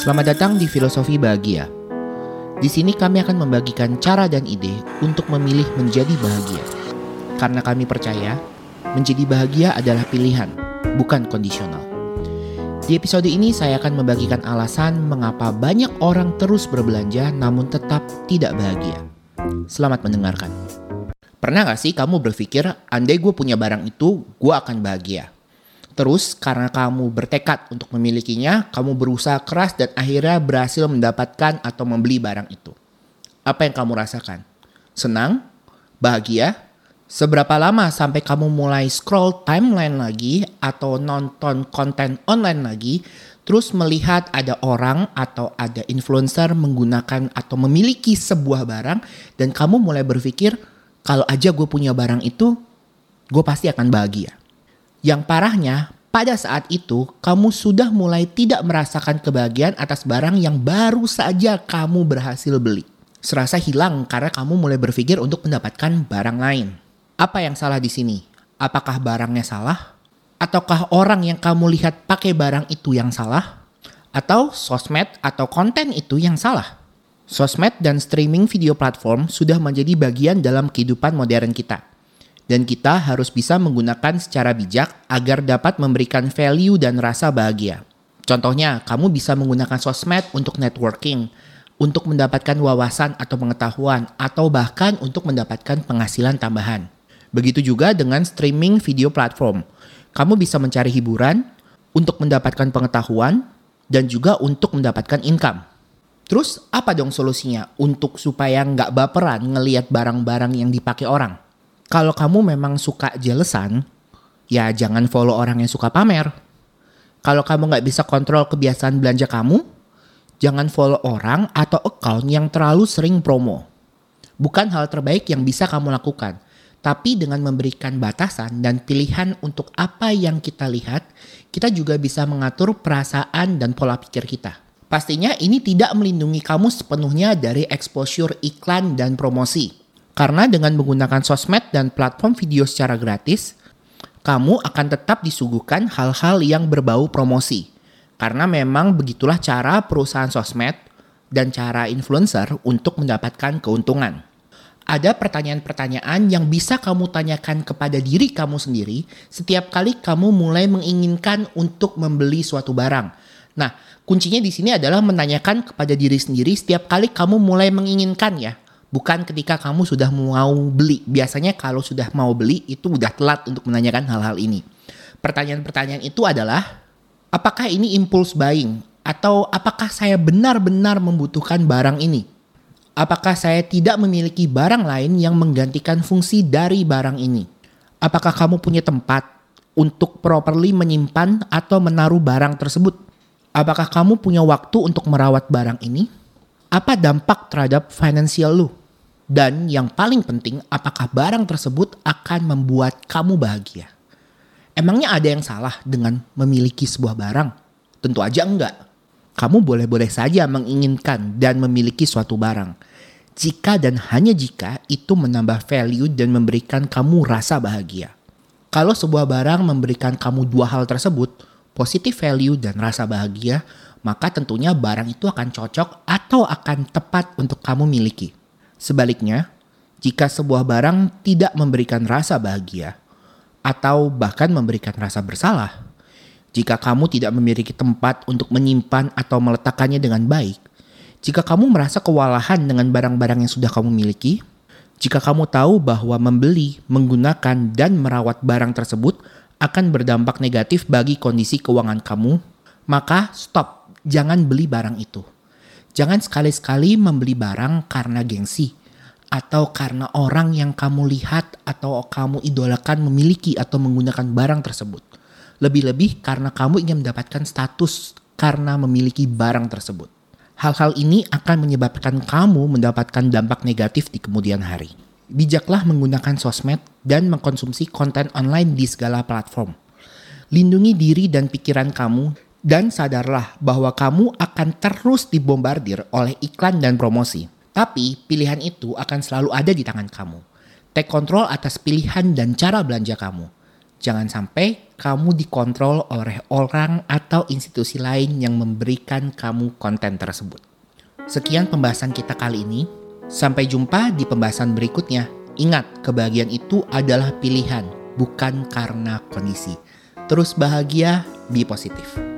Selamat datang di Filosofi Bahagia. Di sini kami akan membagikan cara dan ide untuk memilih menjadi bahagia. Karena kami percaya, menjadi bahagia adalah pilihan, bukan kondisional. Di episode ini saya akan membagikan alasan mengapa banyak orang terus berbelanja namun tetap tidak bahagia. Selamat mendengarkan. Pernah gak sih kamu berpikir, andai gue punya barang itu, gue akan bahagia? Terus karena kamu bertekad untuk memilikinya, kamu berusaha keras dan akhirnya berhasil mendapatkan atau membeli barang itu. Apa yang kamu rasakan? Senang? Bahagia? Seberapa lama sampai kamu mulai scroll timeline lagi atau nonton konten online lagi, terus melihat ada orang atau ada influencer menggunakan atau memiliki sebuah barang dan kamu mulai berpikir, kalau aja gue punya barang itu, gue pasti akan bahagia. Yang parahnya, pada saat itu kamu sudah mulai tidak merasakan kebahagiaan atas barang yang baru saja kamu berhasil beli. Serasa hilang karena kamu mulai berpikir untuk mendapatkan barang lain. Apa yang salah di sini? Apakah barangnya salah? Ataukah orang yang kamu lihat pakai barang itu yang salah? Atau sosmed atau konten itu yang salah? Sosmed dan streaming video platform sudah menjadi bagian dalam kehidupan modern kita. Dan kita harus bisa menggunakan secara bijak agar dapat memberikan value dan rasa bahagia. Contohnya, kamu bisa menggunakan sosmed untuk networking, untuk mendapatkan wawasan atau pengetahuan, atau bahkan untuk mendapatkan penghasilan tambahan. Begitu juga dengan streaming video platform. Kamu bisa mencari hiburan untuk mendapatkan pengetahuan dan juga untuk mendapatkan income. Terus apa dong solusinya untuk supaya nggak baperan ngelihat barang-barang yang dipakai orang? Kalau kamu memang suka jelesan, ya jangan follow orang yang suka pamer. Kalau kamu nggak bisa kontrol kebiasaan belanja kamu, jangan follow orang atau account yang terlalu sering promo. Bukan hal terbaik yang bisa kamu lakukan tapi dengan memberikan batasan dan pilihan untuk apa yang kita lihat, kita juga bisa mengatur perasaan dan pola pikir kita. Pastinya ini tidak melindungi kamu sepenuhnya dari exposure iklan dan promosi. Karena dengan menggunakan sosmed dan platform video secara gratis, kamu akan tetap disuguhkan hal-hal yang berbau promosi. Karena memang begitulah cara perusahaan sosmed dan cara influencer untuk mendapatkan keuntungan ada pertanyaan-pertanyaan yang bisa kamu tanyakan kepada diri kamu sendiri setiap kali kamu mulai menginginkan untuk membeli suatu barang. Nah, kuncinya di sini adalah menanyakan kepada diri sendiri setiap kali kamu mulai menginginkan ya. Bukan ketika kamu sudah mau beli. Biasanya kalau sudah mau beli itu udah telat untuk menanyakan hal-hal ini. Pertanyaan-pertanyaan itu adalah apakah ini impulse buying atau apakah saya benar-benar membutuhkan barang ini? Apakah saya tidak memiliki barang lain yang menggantikan fungsi dari barang ini? Apakah kamu punya tempat untuk properly menyimpan atau menaruh barang tersebut? Apakah kamu punya waktu untuk merawat barang ini? Apa dampak terhadap finansial lu? Dan yang paling penting, apakah barang tersebut akan membuat kamu bahagia? Emangnya ada yang salah dengan memiliki sebuah barang? Tentu aja enggak. Kamu boleh-boleh saja menginginkan dan memiliki suatu barang jika dan hanya jika itu menambah value dan memberikan kamu rasa bahagia. Kalau sebuah barang memberikan kamu dua hal tersebut, positif value dan rasa bahagia, maka tentunya barang itu akan cocok atau akan tepat untuk kamu miliki. Sebaliknya, jika sebuah barang tidak memberikan rasa bahagia atau bahkan memberikan rasa bersalah, jika kamu tidak memiliki tempat untuk menyimpan atau meletakkannya dengan baik, jika kamu merasa kewalahan dengan barang-barang yang sudah kamu miliki, jika kamu tahu bahwa membeli, menggunakan, dan merawat barang tersebut akan berdampak negatif bagi kondisi keuangan kamu, maka stop, jangan beli barang itu. Jangan sekali-sekali membeli barang karena gengsi, atau karena orang yang kamu lihat atau kamu idolakan memiliki atau menggunakan barang tersebut. Lebih-lebih karena kamu ingin mendapatkan status karena memiliki barang tersebut. Hal-hal ini akan menyebabkan kamu mendapatkan dampak negatif di kemudian hari. Bijaklah menggunakan sosmed dan mengkonsumsi konten online di segala platform. Lindungi diri dan pikiran kamu dan sadarlah bahwa kamu akan terus dibombardir oleh iklan dan promosi. Tapi pilihan itu akan selalu ada di tangan kamu. Take control atas pilihan dan cara belanja kamu. Jangan sampai kamu dikontrol oleh orang atau institusi lain yang memberikan kamu konten tersebut. Sekian pembahasan kita kali ini. Sampai jumpa di pembahasan berikutnya. Ingat, kebahagiaan itu adalah pilihan, bukan karena kondisi. Terus bahagia, be positif.